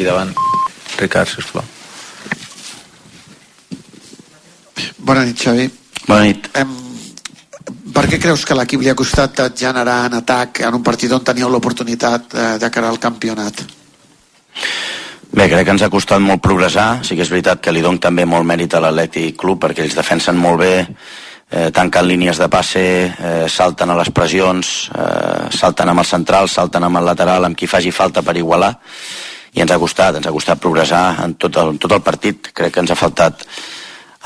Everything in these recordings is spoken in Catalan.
I davant, Ricard, sisplau. Bona nit, Xavi. Bona nit. Em, per què creus que l'equip li ha costat generar en atac en un partit on teníeu l'oportunitat eh, de cara al campionat? Bé, crec que ens ha costat molt progressar. Sí que és veritat que li dono també molt mèrit a l'Atlètic Club perquè ells defensen molt bé, eh, tanquen línies de passe, eh, salten a les pressions, eh, salten amb el central, salten amb el lateral, amb qui faci falta per igualar i ens ha costat, ens ha costat progressar en tot el, tot el partit. Crec que ens ha faltat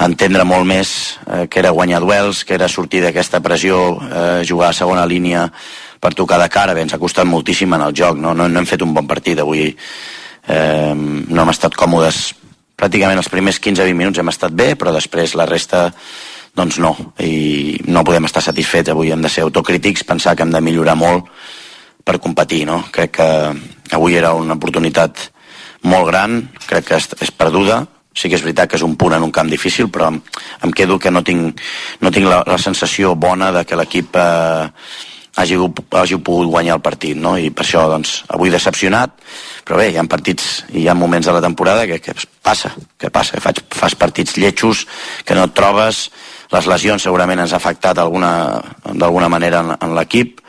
entendre molt més eh, que era guanyar duels, que era sortir d'aquesta pressió, eh, jugar a segona línia per tocar de cara. Bé, ens ha costat moltíssim en el joc, no, no, no hem fet un bon partit avui. Eh, no hem estat còmodes pràcticament els primers 15-20 minuts hem estat bé, però després la resta doncs no, i no podem estar satisfets avui hem de ser autocrítics, pensar que hem de millorar molt per competir, no? Crec que avui era una oportunitat molt gran, crec que és, perduda, sí que és veritat que és un punt en un camp difícil, però em, quedo que no tinc, no tinc la, la sensació bona de que l'equip eh, hagi, hagi pogut guanyar el partit, no? i per això doncs, avui decepcionat, però bé, hi ha partits i hi ha moments de la temporada que, que passa, que passa, faig, fas partits lletjos que no et trobes, les lesions segurament ens ha afectat d'alguna manera en, en l'equip,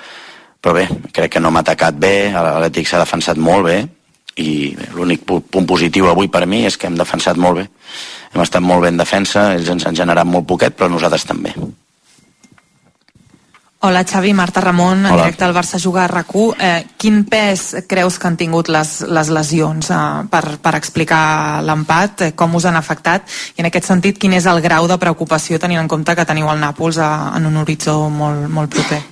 però bé, crec que no m'ha atacat bé, l'Atlètic s'ha defensat molt bé, i l'únic punt positiu avui per mi és que hem defensat molt bé. Hem estat molt bé en defensa, ells ens han generat molt poquet, però nosaltres també. Hola Xavi, Marta Ramon, en Hola. directe al Barça Juga a RAC1. Eh, quin pes creus que han tingut les, les lesions eh, per, per explicar l'empat? Eh, com us han afectat? I en aquest sentit, quin és el grau de preocupació tenint en compte que teniu el Nàpols a, en un horitzó molt, molt proper?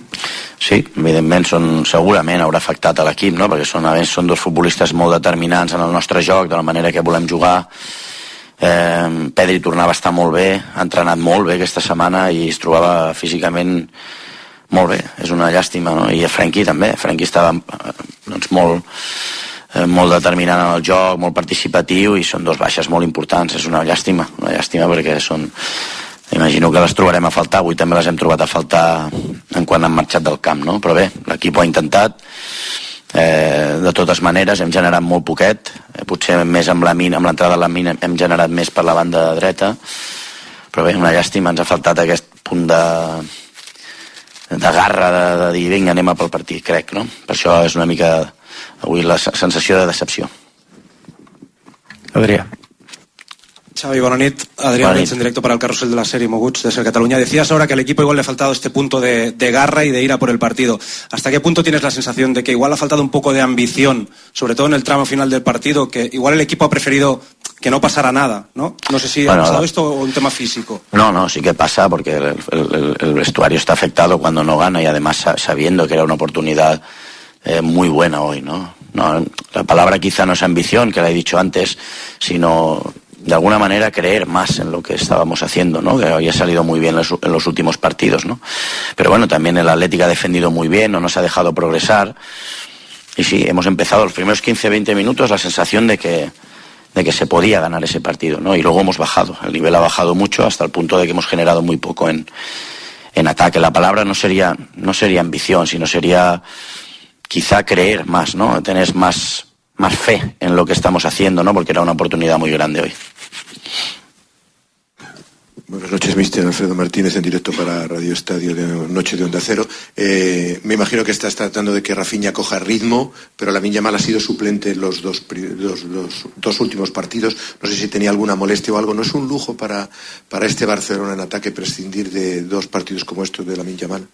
Sí, evidentment són, segurament haurà afectat a l'equip, no? perquè són, més, són dos futbolistes molt determinants en el nostre joc, de la manera que volem jugar. Eh, Pedri tornava a estar molt bé, ha entrenat molt bé aquesta setmana i es trobava físicament molt bé, és una llàstima, no? I a també, Frenkie estava eh, doncs, molt, eh, molt determinant en el joc, molt participatiu i són dos baixes molt importants, és una llàstima, una llàstima perquè són, imagino que les trobarem a faltar, avui també les hem trobat a faltar en quan han marxat del camp, no? Però bé, l'equip ho ha intentat, eh, de totes maneres hem generat molt poquet, eh, potser més amb la mina, amb l'entrada de la mina hem generat més per la banda dreta, però bé, una llàstima, ens ha faltat aquest punt de, de garra de, de dir vinga anem a pel partit, crec, no? Per això és una mica avui la sensació de decepció. Adrià. Xavi, bona nit. Adrián en directo para el carrusel de la serie Moguts de Ser Cataluña. Decías ahora que al equipo igual le ha faltado este punto de, de garra y de ira por el partido. ¿Hasta qué punto tienes la sensación de que igual ha faltado un poco de ambición, sobre todo en el tramo final del partido, que igual el equipo ha preferido que no pasara nada, ¿no? No sé si Bueno, ha pasado esto o un tema físico. No, no, sí que pasa porque el, el- el- el vestuario está afectado cuando no gana y además sa- sabiendo que era una oportunidad eh, muy buena hoy, ¿no? ¿no? La palabra quizá no es ambición, que la he dicho antes, sino de alguna manera creer más en lo que estábamos haciendo, ¿no? Que había salido muy bien en los, últimos partidos, ¿no? Pero bueno, también el Atlético ha defendido muy bien, no nos ha dejado progresar. Y sí, hemos empezado los primeros 15-20 minutos la sensación de que, de que se podía ganar ese partido, ¿no? Y luego hemos bajado, el nivel ha bajado mucho hasta el punto de que hemos generado muy poco en, en ataque. La palabra no sería, no sería ambición, sino sería quizá creer más, ¿no? Tener más, más fe en lo que estamos haciendo, ¿no? Porque era una oportunidad muy grande hoy. Buenas noches, mister Alfredo Martínez, en directo para Radio Estadio de Noche de Onda Cero. Eh, me imagino que estás tratando de que Rafinha coja ritmo, pero la Yamal ha sido suplente en los dos, los- los dos últimos partidos. No sé si tenía alguna molestia o algo. ¿No es un lujo para, para este Barcelona en ataque prescindir de dos partidos como estos de la Yamal?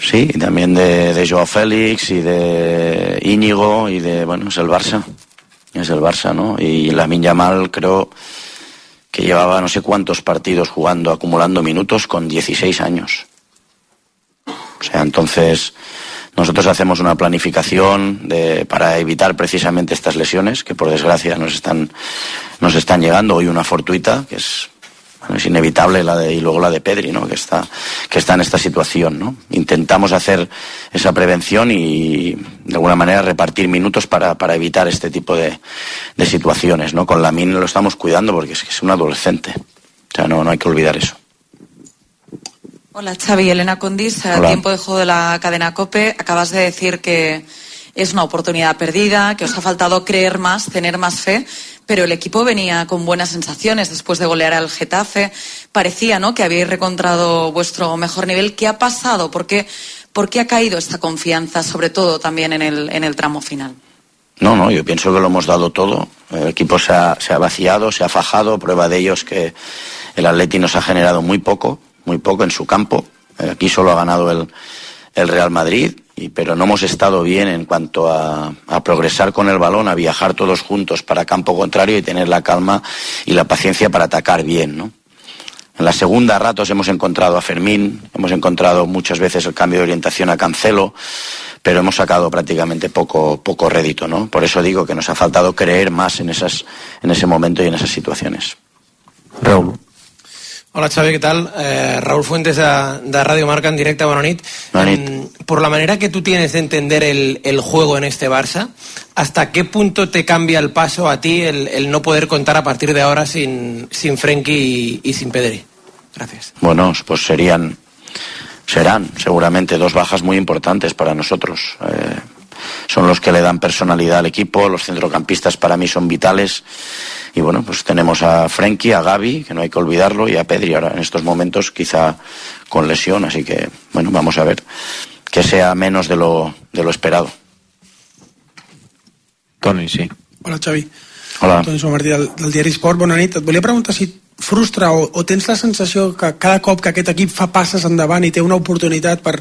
Sí, y también de, de Joao Félix y de Íñigo y de, bueno, es el Barça. Es el Barça, ¿no? Y la Yamal creo que llevaba no sé cuántos partidos jugando, acumulando minutos con 16 años. O sea, entonces nosotros hacemos una planificación de, para evitar precisamente estas lesiones que por desgracia nos están, nos están llegando. Hoy una fortuita, que es, bueno, es inevitable, la de, y luego la de Pedri, ¿no? que, está, que está en esta situación. ¿no? Intentamos hacer esa prevención y de alguna manera repartir minutos para, para evitar este tipo de, de situaciones. ¿no? Con la MIN lo estamos cuidando porque es, que es un adolescente. O sea, no, no hay que olvidar eso. Hola Xavi, Elena Condis, a Hola. tiempo de juego de la cadena COPE. Acabas de decir que es una oportunidad perdida, que os ha faltado creer más, tener más fe, pero el equipo venía con buenas sensaciones después de golear al Getafe. Parecía ¿no? que habíais encontrado vuestro mejor nivel. ¿Qué ha pasado? ¿Por qué, ¿Por qué ha caído esta confianza, sobre todo también en el, en el tramo final? No, no, yo pienso que lo hemos dado todo. El equipo se ha, se ha vaciado, se ha fajado. Prueba de ello es que el Atleti nos ha generado muy poco, muy poco en su campo. Aquí solo ha ganado el, el Real Madrid, y, pero no hemos estado bien en cuanto a, a, progresar con el balón, a viajar todos juntos para campo contrario y tener la calma y la paciencia para atacar bien, ¿no? En la segunda ratos hemos encontrado a Fermín, hemos encontrado muchas veces el cambio de orientación a Cancelo, pero hemos sacado prácticamente poco, poco rédito, ¿no? Por eso digo que nos ha faltado creer más en, esas, en ese momento y en esas situaciones. Raúl. Hola Xavi, ¿qué tal? Eh, Raúl Fuentes de, de, Radio Marca en directo, Bonanit. Bonanit. por la manera que tú tienes de entender el, el, juego en este Barça, ¿hasta qué punto te cambia el paso a ti el, el no poder contar a partir de ahora sin, sin Frenkie y, y sin Pedri? Gracias. Bueno, pues serían, serán seguramente dos bajas muy importantes para nosotros. Eh, son los que le dan personalidad al equipo, los centrocampistas para mí son vitales. Y bueno, pues tenemos a Frenkie, a Gaby, que no hay que olvidarlo, y a Pedri ahora en estos momentos quizá con lesión, así que bueno, vamos a ver que sea menos de lo, de lo esperado. Toni, sí. Hola, Xavi. Hola. Toni Martí, del, del diari Esport. Bona nit. Et volia preguntar si frustra o, o tens la sensació que cada cop que aquest equip fa passes endavant i té una oportunitat per,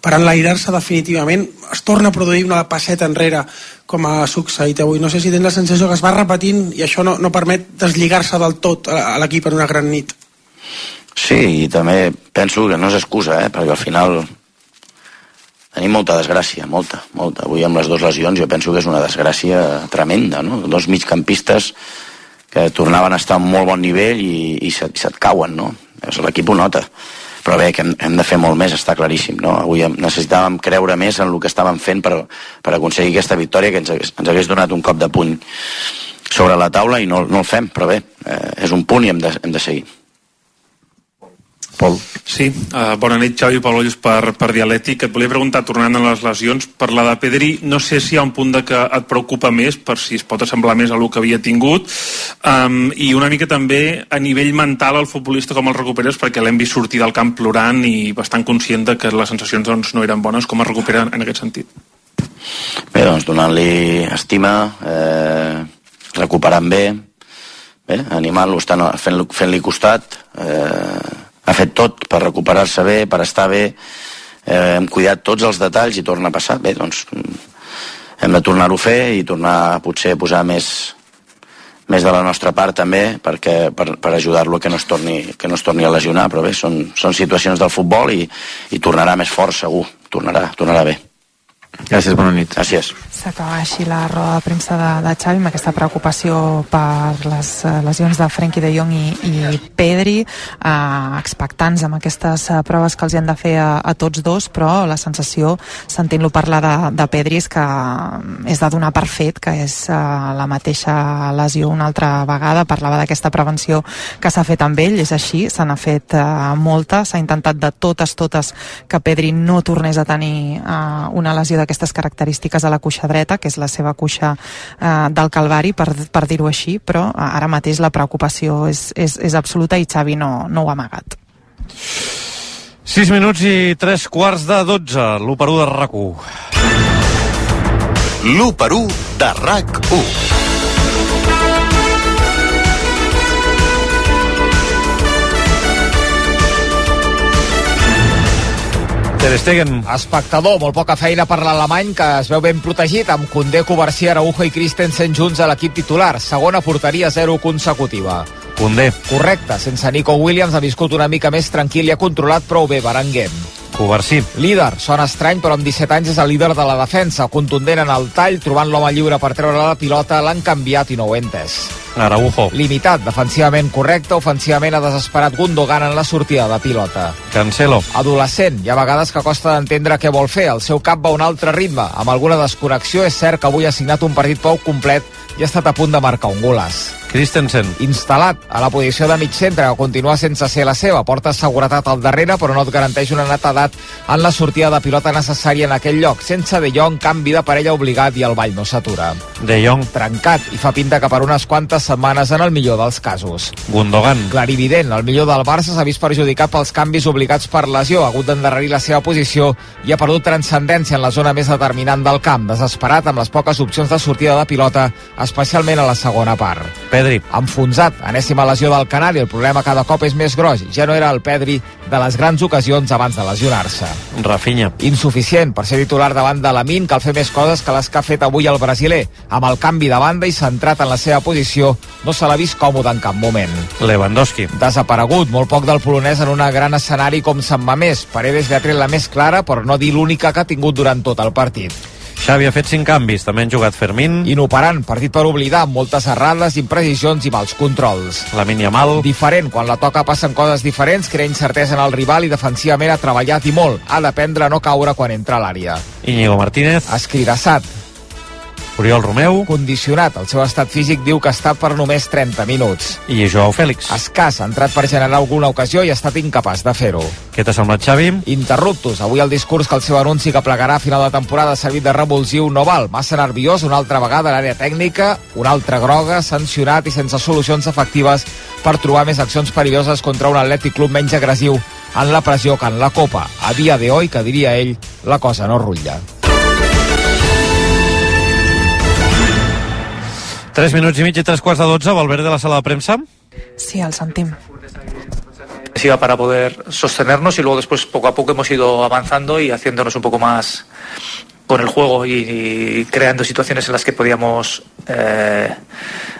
per enlairar-se definitivament, es torna a produir una passeta enrere com ha succeït avui. No sé si tens la sensació que es va repetint i això no, no permet deslligar-se del tot a, a l'equip en una gran nit. Sí, i també penso que no és excusa, eh? perquè al final tenim molta desgràcia, molta, molta. Avui amb les dues lesions jo penso que és una desgràcia tremenda, no? Dos migcampistes que tornaven a estar a molt bon nivell i, i, se, i se't cauen, no? L'equip ho nota. Però bé, que hem, hem de fer molt més, està claríssim, no? Avui necessitàvem creure més en el que estàvem fent per, per aconseguir aquesta victòria que ens ens hagués donat un cop de puny sobre la taula i no, no el fem, però bé, eh, és un punt i hem de, hem de seguir. Pol. Sí, uh, bona nit, Xavi Pol Ollos per, per Dialètic. Et volia preguntar, tornant a les lesions, per la de Pedri, no sé si hi ha un punt de que et preocupa més, per si es pot assemblar més a el que havia tingut, um, i una mica també a nivell mental el futbolista com el recuperes, perquè l'hem vist sortir del camp plorant i bastant conscient de que les sensacions doncs, no eren bones, com es recupera en aquest sentit? Bé, doncs donant-li estima, eh, recuperant bé, bé animant-lo, fent-li fent, fent costat, eh, ha fet tot per recuperar-se bé, per estar bé, eh, hem cuidat tots els detalls i torna a passar. Bé, doncs hem de tornar-ho a fer i tornar potser a posar més, més de la nostra part també perquè, per, per ajudar-lo que, no es torni, que no es torni a lesionar, però bé, són, són situacions del futbol i, i tornarà més fort segur, tornarà, tornarà bé. Gràcies, bona nit. Gràcies. S'acaba així la roda de premsa de, de Xavi amb aquesta preocupació per les uh, lesions de Frenkie de Jong i, i Pedri, uh, expectants amb aquestes uh, proves que els hi han de fer a, a tots dos, però la sensació, sentint-lo parlar de, de Pedri, és que és de donar per fet que és uh, la mateixa lesió una altra vegada. Parlava d'aquesta prevenció que s'ha fet amb ell, és així, se n'ha fet uh, molta, s'ha intentat de totes, totes que Pedri no tornés a tenir uh, una lesió d'aquestes característiques a la cuixa dreta, que és la seva cuixa eh, del Calvari, per, per dir-ho així, però ara mateix la preocupació és, és, és absoluta i Xavi no, no ho ha amagat. 6 minuts i 3 quarts de 12, l'1 per 1 de RAC1. L'1 per 1 de RAC1. Ter Stegen. Espectador, molt poca feina per l'alemany que es veu ben protegit amb Condé, Covarsí, Araujo i Christensen junts a l'equip titular. Segona porteria zero consecutiva. Condé. Correcte, sense Nico Williams ha viscut una mica més tranquil i ha controlat prou bé Berenguer. Covarsí. Líder, sona estrany, però amb 17 anys és el líder de la defensa, contundent en el tall, trobant l'home lliure per treure la pilota, l'han canviat i no ho he entès. Araujo. Limitat, defensivament correcte, ofensivament ha desesperat Gundogan en la sortida de pilota. Cancelo. Adolescent, hi ha vegades que costa d'entendre què vol fer, el seu cap va a un altre ritme, amb alguna desconnexió, és cert que avui ha signat un partit poc complet i ha estat a punt de marcar un golaç. Christensen. Instal·lat a la posició de mig centre, continua sense ser la seva. Porta seguretat al darrere, però no et garanteix una netedat en la sortida de pilota necessària en aquell lloc. Sense De Jong, canvi de parella obligat i el ball no s'atura. De Jong. Trencat i fa pinta que per unes quantes setmanes en el millor dels casos. Gundogan. Clarivident, el millor del Barça s'ha vist perjudicat pels canvis obligats per lesió, ha hagut d'endarrerir la seva posició i ha perdut transcendència en la zona més determinant del camp, desesperat amb les poques opcions de sortida de pilota, especialment a la segona part. Pedri. Enfonsat, enèsima lesió del Canari, el problema cada cop és més gros. Ja no era el Pedri de les grans ocasions abans de lesionar-se. Rafinha. Insuficient per ser titular davant de Lamin, cal fer més coses que les que ha fet avui el brasiler. Amb el canvi de banda i centrat en la seva posició, no se l'ha vist còmode en cap moment. Lewandowski. Desaparegut, molt poc del polonès en un gran escenari com Sant Mamés. Paredes li ha tret la més clara, però no dir l'única que ha tingut durant tot el partit. Xavi ha fet 5 canvis, també han jugat Fermín. Inoperant, partit per oblidar, amb moltes errades, imprecisions i mals controls. La Yamal. Diferent, quan la toca passen coses diferents, crea incertesa en el rival i defensivament ha treballat i molt. Ha d'aprendre a no caure quan entra a l'àrea. Íñigo Martínez. Escridassat, Oriol Romeu. condicionat. El seu estat físic diu que està per només 30 minuts. I Joao Fèlix. Escàs, ha entrat per generar alguna ocasió i ha estat incapaç de fer-ho. Què t'ha semblat, Xavi? Interruptus. Avui el discurs que el seu anunci que plegarà a final de temporada ha servit de revulsiu no val. Massa nerviós una altra vegada a l'àrea tècnica, una altra groga, sancionat i sense solucions efectives per trobar més accions perilloses contra un Atlètic Club menys agressiu en la pressió que en la Copa. A dia de hoy, que diria ell, la cosa no rutlla. 3 minuts i mig i 3 quarts de 12, Valverde de la sala de premsa. Sí, el sentim. para poder sostenernos y luego después poco a poco hemos ido avanzando y haciéndonos un poco más con el juego y, y creando situaciones en las que podíamos eh,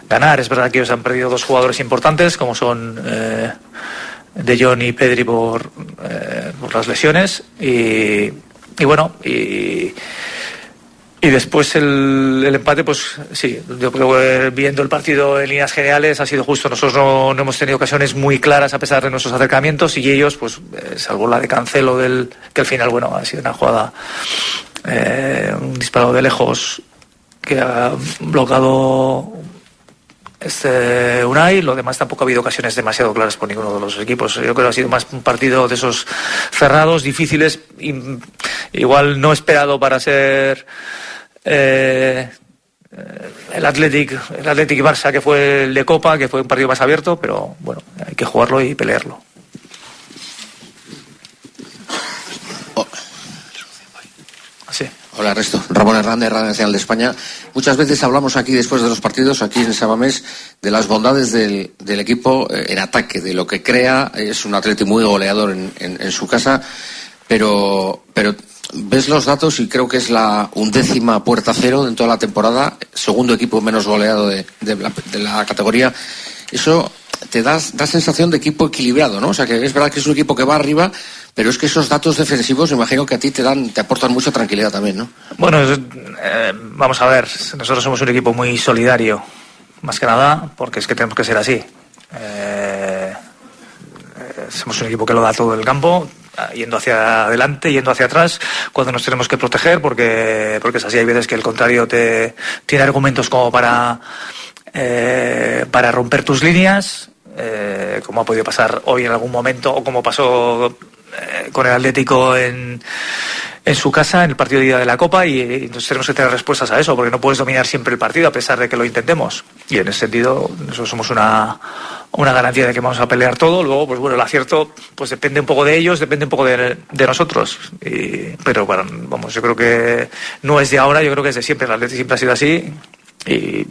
ganar. Es verdad que ellos han perdido dos jugadores importantes como son eh, De Jong y Pedri por, eh, por las lesiones y, y bueno, y, y después el, el empate, pues sí, yo creo que viendo el partido en líneas generales ha sido justo. Nosotros no, no hemos tenido ocasiones muy claras a pesar de nuestros acercamientos y ellos, pues, eh, salvo la de Cancelo, del, que al final, bueno, ha sido una jugada, eh, un disparo de lejos que ha bloqueado este Unai, lo demás tampoco ha habido ocasiones demasiado claras por ninguno de los equipos. Yo creo que ha sido más un partido de esos cerrados, difíciles, y, igual no esperado para ser eh, eh, el Athletic, el Athletic Barça, que fue el de Copa, que fue un partido más abierto, pero bueno, hay que jugarlo y pelearlo. Sí. Hola, Resto. Ramón Hernández, Radio Nacional de España. Muchas veces hablamos aquí, después de los partidos, aquí en Sabamés, de las bondades del, del equipo eh, en ataque, de lo que crea. Es un atleta muy goleador en, en- en su casa, pero, pero ves los datos y creo que es la undécima puerta cero en toda la temporada, segundo equipo menos goleado de, la, categoría. Eso te da, da sensación de equipo equilibrado, ¿no? O sea, que es verdad que es un equipo que va arriba, pero es que esos datos defensivos, imagino que a ti te dan, te aportan mucha tranquilidad también, ¿no? Bueno, eh, vamos a ver, nosotros somos un equipo muy solidario, más que nada, porque es que tenemos que ser así. Eh, eh, somos un equipo que lo da todo el campo, yendo hacia adelante, yendo hacia atrás, cuando nos tenemos que proteger, porque, porque es así. Hay veces que el contrario te tiene argumentos como para, eh, para romper tus líneas, eh, como ha podido pasar hoy en algún momento, o como pasó eh, con el Atlético en, en su casa en el partido de ida de la Copa y, y entonces tenemos que tener respuestas a eso porque no puedes dominar siempre el partido a pesar de que lo intentemos. Y en ese sentido nosotros somos una, una garantía de que vamos a pelear todo. Luego pues bueno el acierto pues depende un poco de ellos depende un poco de, de nosotros. Y- pero bueno, vamos yo creo que no es de ahora yo creo que es de siempre. El Atlético siempre ha sido así. Y,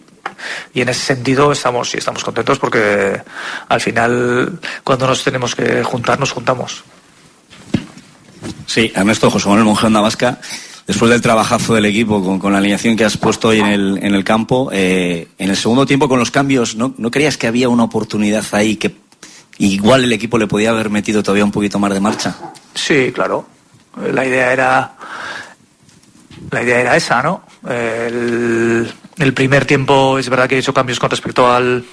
y en ese sentido estamos sí, estamos contentos porque al final cuando nos tenemos que juntar nos juntamos Sí, Ernesto José Manuel Monjón Vasca. Después del trabajazo del equipo con, con la alineación que has puesto hoy en el, en el campo, eh, en el segundo tiempo con los cambios, ¿no, ¿no creías que había una oportunidad ahí que igual el equipo le podía haber metido todavía un poquito más de marcha? Sí, claro. La idea era. La idea era esa, ¿no? El, el primer tiempo es verdad que he hecho cambios con respecto al,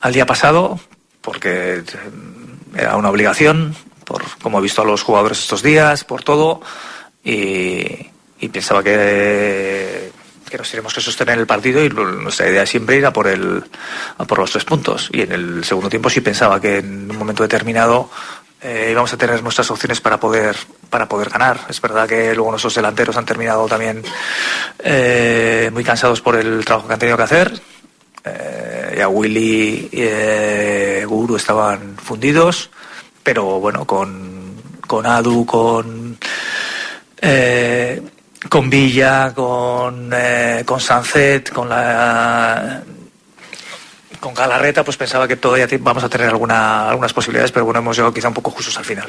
al día pasado, porque era una obligación, por como he visto a los jugadores estos días, por todo, y, pensaba que, que nos tenemos que sostener el partido y nuestra idea siempre ir a por, el, a por los tres puntos. Y en el segundo tiempo sí pensaba que en un momento determinado eh, íbamos a tener nuestras opciones para poder, para poder ganar. Es verdad que luego nuestros delanteros han terminado también eh, muy cansados por el trabajo que han tenido que hacer. Eh, ya Willy y eh, Guru estaban fundidos, pero bueno, con, con Adu, con, eh, con Villa, con, eh, con Sancet, con la con Galarreta, pues pensaba que todavía vamos a tener alguna, algunas posibilidades, pero bueno, hemos llegado quizá un poco justos al final.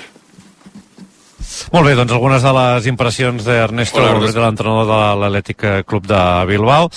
Molt bé, doncs algunes de les impressions d'Ernesto l'entrenador de l'Atlètic Club de Bilbao.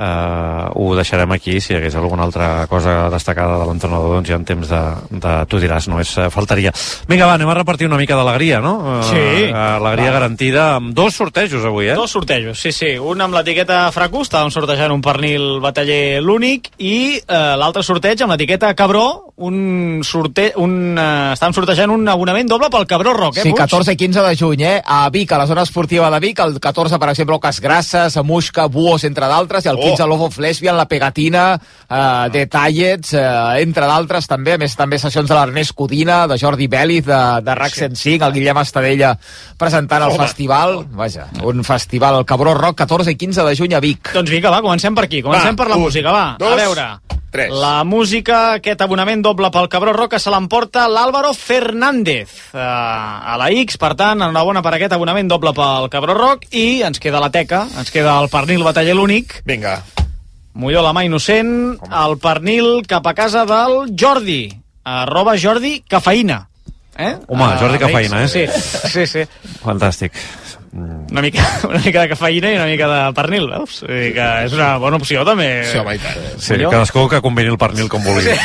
Uh, ho deixarem aquí, si hi hagués alguna altra cosa destacada de l'entrenador, doncs ja en temps de, de tu diràs, no és, eh, faltaria. Vinga, va, anem a repartir una mica d'alegria, no? Uh, Sí. Alegria Va. garantida amb dos sortejos avui, eh? Dos sortejos, sí, sí. Un amb l'etiqueta Fracú, estàvem sortejant un pernil bataller l'únic, i eh, l'altre sorteig amb l'etiqueta Cabró, un sorte... un, eh, estàvem sortejant un abonament doble pel Cabró Rock, eh, Sí, Puig? 14 i 15 de juny, eh? A Vic, a la zona esportiva de Vic, el 14, per exemple, Ocas Grasses, Muixca, Buos, entre d'altres, i el 15 Love of Lesbian, la Pegatina, eh, Detallets, eh, entre d'altres, també. A més, també sessions de l'Ernest Codina, de Jordi Vélez, de, de RAC 105, el Guillem Estadella presentant el Home. festival. Vaja, un festival, el Cabró Rock, 14 i 15 de juny a Vic. Doncs vinga, va, comencem per aquí. Comencem Va, per la un, música, va. dos, a veure. Tres. La música, aquest abonament doble pel Cabró Roca se l'emporta l'Àlvaro Fernández uh, a la X, per tant, enhorabona per aquest abonament doble pel Cabró Rock i ens queda la teca, ens queda el pernil bataller l'únic. Vinga. Molló la mà innocent, el pernil cap a casa del Jordi, arroba Jordi Cafeïna. Eh? Home, Jordi A la X. Cafeïna, eh? Sí, sí, sí. Fantàstic. Una mica, una mica de cafeïna i una mica de pernil, veus? Dir que és una bona opció, també. Sí, home, i tant. Sí, cadascú que combini el pernil com vulgui.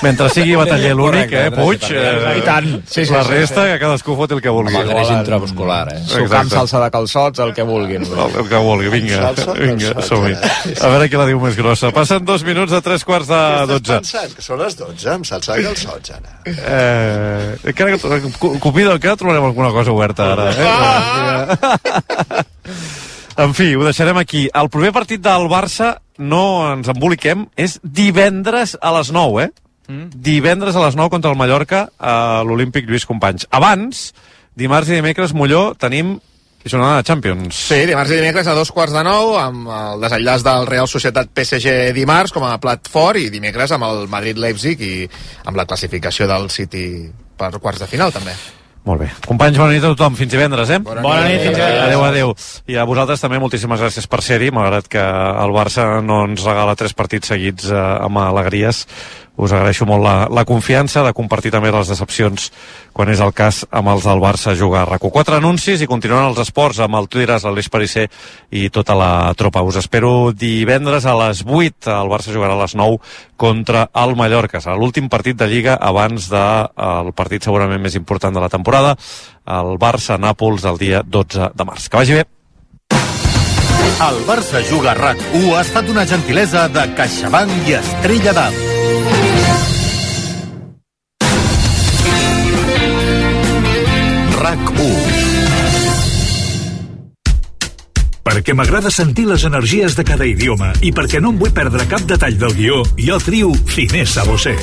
Mentre sigui bataller l'únic, eh, Puig, eh, I tant. Sí, sí, la sí, resta, sí. que cadascú foti el que vulgui. Amb el greix intramuscular, eh? Sucar amb salsa de calçots, el que vulguin. El, el que vulgui, vinga, Salsa, vinga, calçots, som-hi. eh? A veure qui la diu més grossa. Passen dos minuts de tres quarts de dotze. pensant? Que són les 12, amb salsa de calçots, ara. Eh, encara que, Cupido, encara trobarem alguna cosa oberta ara. Eh? Ah! En fi, ho deixarem aquí. El proper partit del Barça, no ens emboliquem, és divendres a les 9, eh? Mm. Divendres a les 9 contra el Mallorca a l'Olímpic Lluís Companys. Abans, dimarts i dimecres, Molló, tenim jornada de Champions. Sí, dimarts i dimecres a dos quarts de nou amb el desenllaç del Real Societat PSG dimarts com a plat fort i dimecres amb el Madrid-Leipzig i amb la classificació del City per quarts de final també. Molt bé. Companys, bona nit a tothom. Fins divendres, eh? Bona Bona nit, nit, fins divendres. Adéu, adéu. I a vosaltres també moltíssimes gràcies per ser-hi, malgrat que el Barça no ens regala tres partits seguits eh, amb alegries. Us agraeixo molt la, la confiança de compartir també les decepcions quan és el cas amb els del Barça jugar a RACO. Quatre anuncis i continuant els esports amb el Tu diràs, l'Aleix Parisser i tota la tropa. Us espero divendres a les 8. El Barça jugarà a les 9 contra el Mallorca. Serà l'últim partit de Lliga abans del de, partit segurament més important de la temporada, el Barça-Nàpols el dia 12 de març. Que vagi bé. El Barça Juga a RAC1 ha estat una gentilesa de CaixaBank i Estrella d'Am. Perquè m'agrada sentir les energies de cada idioma i perquè no em vull perdre cap detall del guió, jo trio Finesa Bosé.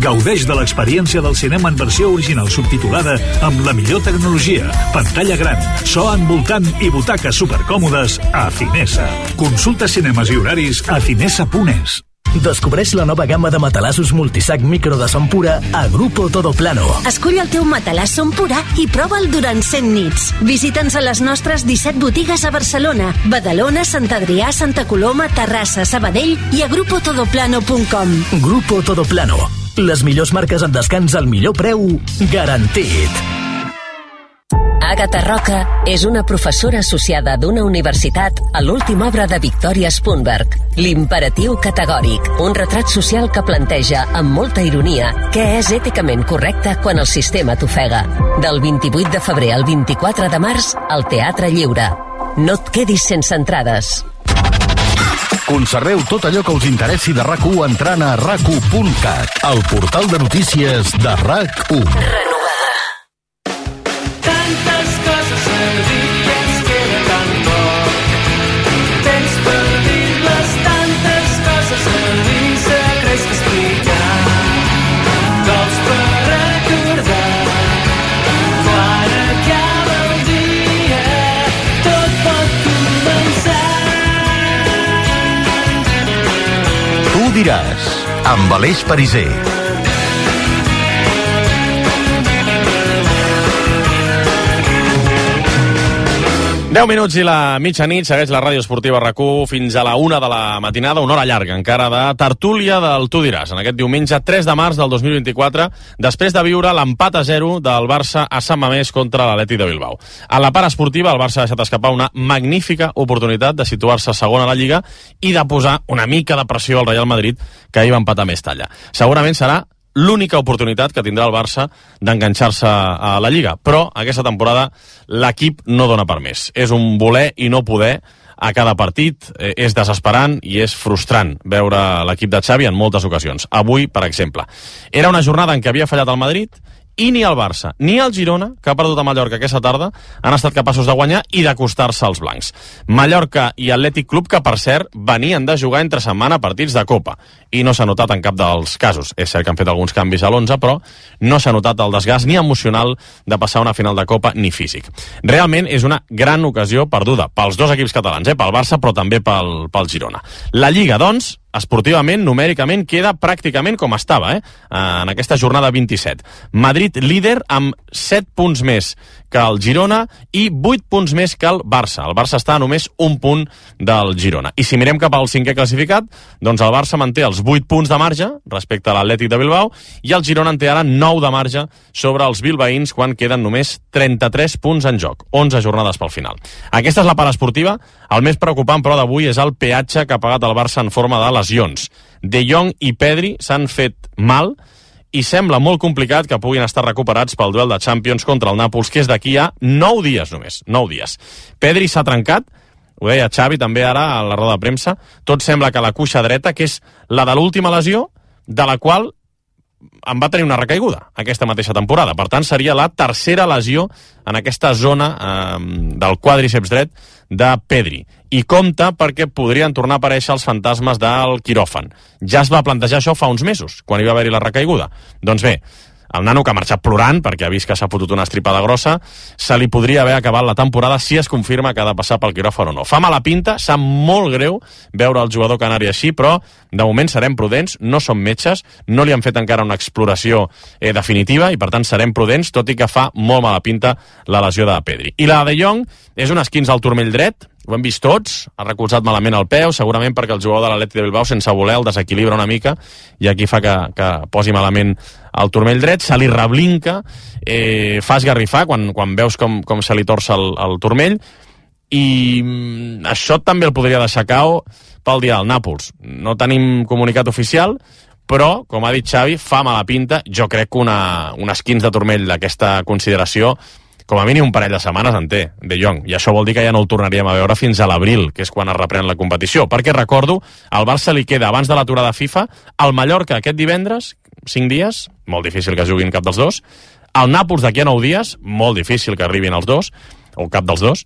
Gaudeix de l'experiència del cinema en versió original subtitulada amb la millor tecnologia, pantalla gran, so envoltant i butaques supercòmodes a Finesa. Consulta cinemes i horaris a finesa.es. Descobreix la nova gamma de matalassos multisac micro de son pura a Grupo Todo Plano. Escull el teu matalàs Som Pura i prova'l durant 100 nits. Visita'ns a les nostres 17 botigues a Barcelona, Badalona, Sant Adrià, Santa Coloma, Terrassa, Sabadell i a grupotodoplano.com. Grupo Todo Plano. Les millors marques en descans al millor preu garantit. Agatha Roca és una professora associada d'una universitat a l'última obra de Victoria Spunberg, L'imperatiu categòric, un retrat social que planteja amb molta ironia què és èticament correcte quan el sistema t'ofega. Del 28 de febrer al 24 de març, al Teatre Lliure. No et quedis sense entrades. Conserveu tot allò que us interessi de RAC1 entrant a rac1.cat, el portal de notícies de RAC1. Tantes diràs, amb Aleix Pariser. 10 minuts i la mitjanit segueix la ràdio esportiva rac fins a la una de la matinada, una hora llarga encara de tertúlia del Tu diràs, en aquest diumenge 3 de març del 2024, després de viure l'empat a 0 del Barça a Sant Mamés contra l'Atleti de Bilbao. A la part esportiva, el Barça ha deixat escapar una magnífica oportunitat de situar-se segon a la Lliga i de posar una mica de pressió al Real Madrid, que ahir va empatar més talla. Segurament serà l'única oportunitat que tindrà el Barça d'enganxar-se a la Lliga. Però aquesta temporada l'equip no dona per més. És un voler i no poder a cada partit, eh, és desesperant i és frustrant veure l'equip de Xavi en moltes ocasions. Avui, per exemple. Era una jornada en què havia fallat el Madrid i ni el Barça ni el Girona, que ha perdut a Mallorca aquesta tarda, han estat capaços de guanyar i d'acostar-se als blancs. Mallorca i Atlètic Club, que per cert venien de jugar entre setmana partits de Copa i no s'ha notat en cap dels casos. És cert que han fet alguns canvis a l'11, però no s'ha notat el desgast ni emocional de passar una final de Copa ni físic. Realment és una gran ocasió perduda pels dos equips catalans, eh? pel Barça però també pel, pel Girona. La Lliga, doncs, esportivament, numèricament, queda pràcticament com estava, eh? en aquesta jornada 27. Madrid líder amb 7 punts més que el Girona i 8 punts més que el Barça. El Barça està a només un punt del Girona. I si mirem cap al cinquè classificat, doncs el Barça manté els 8 punts de marge respecte a l'Atlètic de Bilbao i el Girona en té ara 9 de marge sobre els bilbaïns quan queden només 33 punts en joc, 11 jornades pel final. Aquesta és la part esportiva. El més preocupant, però, d'avui és el peatge que ha pagat el Barça en forma de lesions. De Jong i Pedri s'han fet mal i sembla molt complicat que puguin estar recuperats pel duel de Champions contra el Nàpols, que és d'aquí a 9 dies només, 9 dies. Pedri s'ha trencat, ho deia Xavi també ara a la roda de premsa, tot sembla que la cuixa dreta, que és la de l'última lesió, de la qual en va tenir una recaiguda aquesta mateixa temporada. Per tant, seria la tercera lesió en aquesta zona eh, del quadriceps dret de Pedri. I compta perquè podrien tornar a aparèixer els fantasmes del quiròfan. Ja es va plantejar això fa uns mesos, quan hi va haver-hi la recaiguda. Doncs bé, el nano que ha marxat plorant perquè ha vist que s'ha fotut una estripada grossa, se li podria haver acabat la temporada si es confirma que ha de passar pel quiròfan o no. Fa mala pinta, sap molt greu veure el jugador canari així, però de moment serem prudents, no som metges, no li han fet encara una exploració eh, definitiva i per tant serem prudents, tot i que fa molt mala pinta la lesió de Pedri. I la de Jong és un esquins al turmell dret, ho hem vist tots, ha recolzat malament el peu, segurament perquè el jugador de l'Atleti de Bilbao, sense voler, el desequilibra una mica, i aquí fa que, que posi malament el turmell dret, se li reblinca, eh, fa esgarrifar quan, quan veus com, com se li torça el, el turmell, i mm, això també el podria deixar cau pel dia del Nàpols. No tenim comunicat oficial, però, com ha dit Xavi, fa mala pinta. Jo crec que una, un esquins de turmell d'aquesta consideració com a mínim un parell de setmanes en té, de Jong, i això vol dir que ja no el tornaríem a veure fins a l'abril, que és quan es reprèn la competició, perquè recordo, al Barça li queda abans de l'aturada FIFA, al Mallorca aquest divendres, 5 dies, molt difícil que juguin cap dels dos, al Nàpols d'aquí a 9 dies, molt difícil que arribin els dos, o cap dels dos,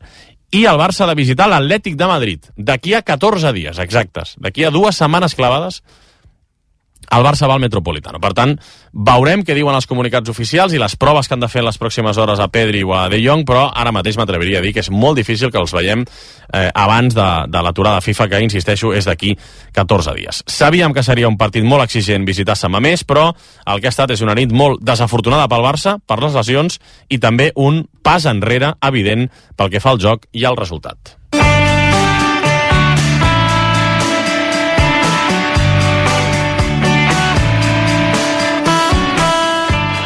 i el Barça de visitar l'Atlètic de Madrid, d'aquí a 14 dies exactes, d'aquí a dues setmanes clavades, el Barça va al Metropolitano. Per tant, veurem què diuen els comunicats oficials i les proves que han de fer en les pròximes hores a Pedri o a De Jong, però ara mateix m'atreviria a dir que és molt difícil que els veiem eh, abans de, de l'aturada FIFA, que, insisteixo, és d'aquí 14 dies. Sabíem que seria un partit molt exigent visitar Sant Mamés, però el que ha estat és una nit molt desafortunada pel Barça, per les lesions, i també un pas enrere evident pel que fa al joc i al resultat.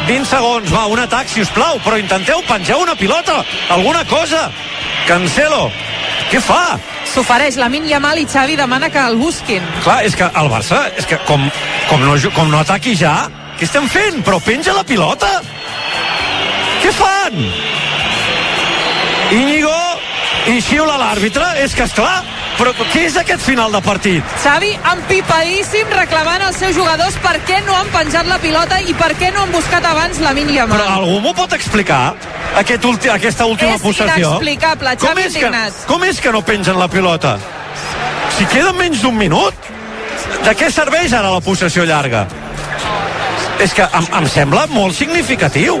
20 segons, va, un atac, si us plau, però intenteu penjar una pilota, alguna cosa. Cancelo, què fa? S'ofereix la Min Yamal i Xavi demana que el busquin. Clar, és que el Barça, és que com, com, no, com no ataqui ja, què estem fent? Però penja la pilota! Què fan? Íñigo i xiula l'àrbitre, és que és clar, però què és aquest final de partit? Xavi empipadíssim reclamant als seus jugadors per què no han penjat la pilota i per què no han buscat abans la Min Yamal. Però algú m'ho pot explicar? Aquest ulti, aquesta última és possessió? És inexplicable, Xavi com és, que, indignat. com és que no pengen la pilota? Si queda menys d'un minut, de què serveix ara la possessió llarga? És que em, em sembla molt significatiu.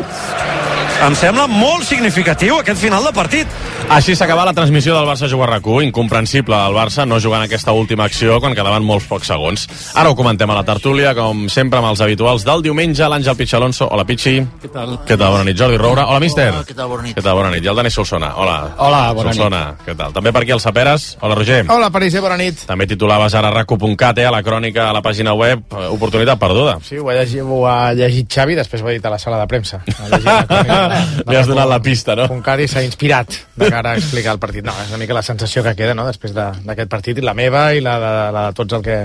Em sembla molt significatiu aquest final de partit. Així s'acaba la transmissió del Barça Jugar RAC1. Incomprensible el Barça no jugant aquesta última acció quan quedaven molts pocs segons. Ara ho comentem a la tertúlia, com sempre amb els habituals del diumenge, l'Àngel Pitxalonso. Hola, Pitxi. Què tal? Què tal? Bona nit. Jordi Roura. Hola, míster. Hola, què tal? Bona nit. Què tal? Bona nit. I el Dani Solsona. Hola. Hola, bona nit. Solsona. Què tal? També per aquí el Saperes. Hola, Roger. Hola, Pariser, bona nit. També titulaves ara racu.cat, eh, a la crònica a la pàgina web. Eh, Oportunitat perduda. Sí, ho ha, llegit, ho ha llegit Xavi, després ho ha dit a la sala de premsa. Ha llegit la crònica Li has donat la pista, no? Puncari s'ha inspirat de cara a explicar el partit. No, és una mica la sensació que queda, no?, després de- d'aquest partit, i la meva i la de, la de tots el que,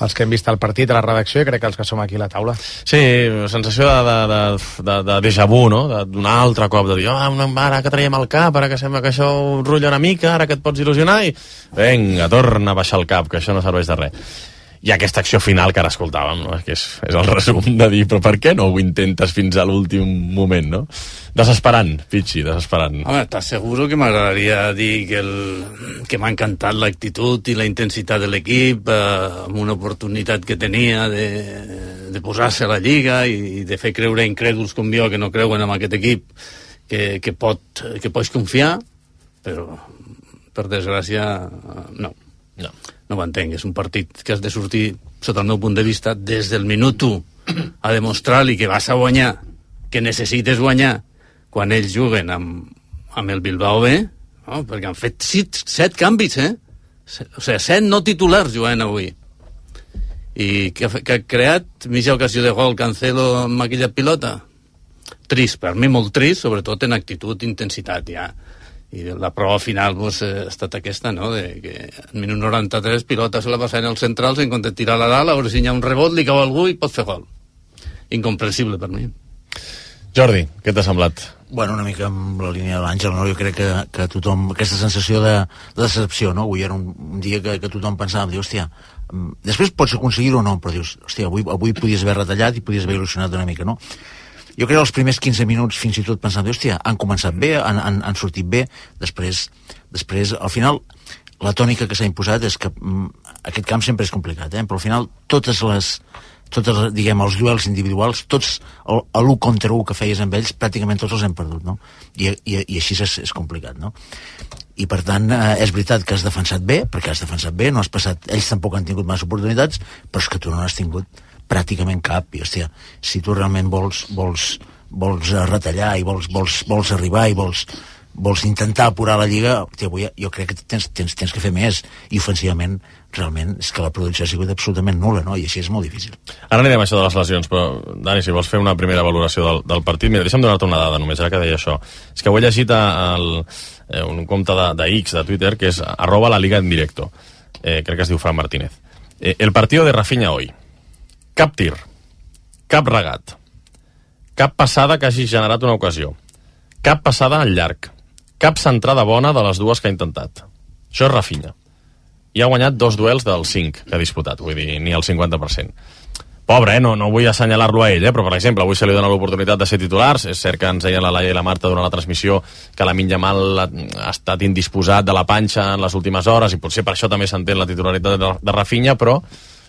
els que hem vist el partit a la redacció, i crec que els que som aquí a la taula. Sí, sensació de, de, de, de, de déjà vu, no? D'un altre cop, de dir, oh, ara que traiem el cap, ara que sembla que això rutlla una mica, ara que et pots il·lusionar, i vinga, torna a baixar el cap, que això no serveix de res. I aquesta acció final que ara escoltàvem, no? que és, és el resum de dir, però per què no ho intentes fins a l'últim moment, no? Desesperant, Pichi, desesperant. Home, t'asseguro que m'agradaria dir que, el, que m'ha encantat l'actitud i la intensitat de l'equip, eh, amb una oportunitat que tenia de, de posar-se a la Lliga i, i de fer creure incrèduls com jo que no creuen en aquest equip que, que, pot, que pots confiar, però per desgràcia no. No. No ho entenc, és un partit que has de sortir, sota el meu punt de vista, des del minut 1 a demostrar-li que vas a guanyar, que necessites guanyar, quan ells juguen amb, amb el Bilbao B, no? perquè han fet set, set canvis, eh? O sigui, set no titulars jugant avui. I que, que ha creat mitja ocasió de gol Cancelo amb aquella pilota. Trist, per mi molt trist, sobretot en actitud, intensitat, ja. I la prova final pues, eh, ha estat aquesta, no?, de que en minut 93 pilota se la passa en els centrals en compte de tirar la dalt, a veure si hi ha un rebot, li cau algú i pot fer gol. Incomprensible per mi. Jordi, què t'ha semblat? Bueno, una mica amb la línia de l'Àngel, no? jo crec que, que tothom, aquesta sensació de, de decepció, no? avui era un, un dia que, que tothom pensava, diu, hòstia, mm, després pots aconseguir-ho o no, però dius, hòstia, avui, avui podies haver retallat i podies haver il·lusionat una mica, no? Jo crec que els primers 15 minuts fins i tot pensant, hòstia, han començat bé, han, han, han sortit bé, després, després, al final, la tònica que s'ha imposat és que mm, aquest camp sempre és complicat, eh? però al final totes les, totes, diguem, els duels individuals, tots el, l'1 contra 1 que feies amb ells, pràcticament tots els hem perdut, no? I, i, i així és, és complicat, no? I per tant, eh, és veritat que has defensat bé, perquè has defensat bé, no has passat, ells tampoc han tingut massa oportunitats, però és que tu no n'has tingut pràcticament cap, i hòstia, si tu realment vols, vols, vols eh, retallar i vols, vols, vols arribar i vols, vols intentar apurar la Lliga, hòstia, avui jo crec que tens, tens, tens que fer més, i ofensivament realment és que la producció ha sigut absolutament nula, no? i així és molt difícil. Ara anirem a això de les lesions, però, Dani, si vols fer una primera valoració del, del partit, mira, deixa'm donar-te una dada només, ara que deia això. És que ho he llegit a, al, eh, un compte de, de X, de Twitter, que és arroba la liga en directo. Eh, crec que es diu Fran Martínez. Eh, el partido de Rafinha hoy. Cap tir, cap regat, cap passada que hagi generat una ocasió, cap passada al llarg, cap centrada bona de les dues que ha intentat. Això és Rafinha. I ha guanyat dos duels del 5 que ha disputat, vull dir, ni el 50%. Pobre, eh? no, no vull assenyalar-lo a ell, eh? però per exemple, avui se li dona l'oportunitat de ser titulars. És cert que ens deien la Laia i la Marta durant la transmissió que la Jamal ha, ha estat indisposat de la panxa en les últimes hores i potser per això també s'entén la titularitat de, de Rafinha, però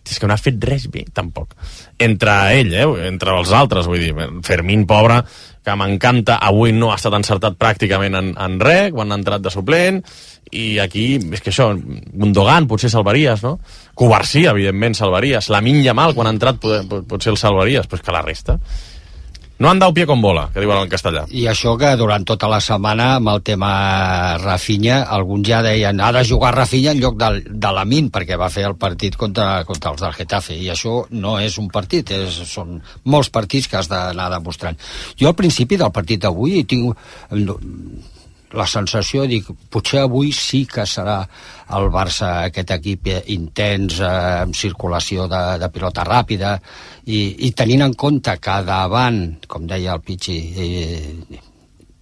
és que no ha fet res bé, tampoc. Entre ell, eh? entre els altres, vull dir, Fermín, pobre, que m'encanta, avui no ha estat encertat pràcticament en, en res, quan ha entrat de suplent, i aquí, és que això, Gundogan potser salvaries, no? Covarsí, evidentment, salvaries. La Minya Mal, quan ha entrat, pot, potser el salvaries, però és que la resta... No han dado pie con bola, que diuen en castellà. I això que durant tota la setmana amb el tema Rafinha, alguns ja deien ha de jugar Rafinha en lloc de, de Lamin perquè va fer el partit contra, contra els del Getafe i això no és un partit és, són molts partits que has d'anar demostrant jo al principi del partit d'avui tinc la sensació, dic, potser avui sí que serà el Barça aquest equip intens, eh, amb circulació de, de pilota ràpida, i, i tenint en compte que davant, com deia el Pichi, eh,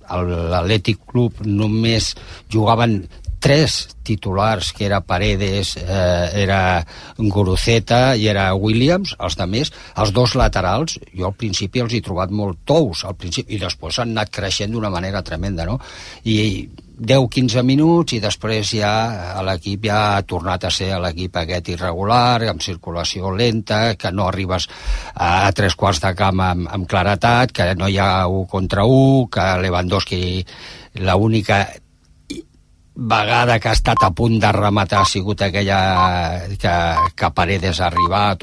l'Atlètic Club només jugaven tres titulars, que era Paredes, eh, era Guruceta i era Williams, els de més, els dos laterals, jo al principi els he trobat molt tous, al principi, i després han anat creixent d'una manera tremenda, no? I 10-15 minuts i després ja l'equip ja ha tornat a ser l'equip aquest irregular, amb circulació lenta, que no arribes a, tres quarts de camp amb, amb claretat, que no hi ha un contra un, que Lewandowski l'única vegada que ha estat a punt de rematar ha sigut aquella que, que Paredes ha arribat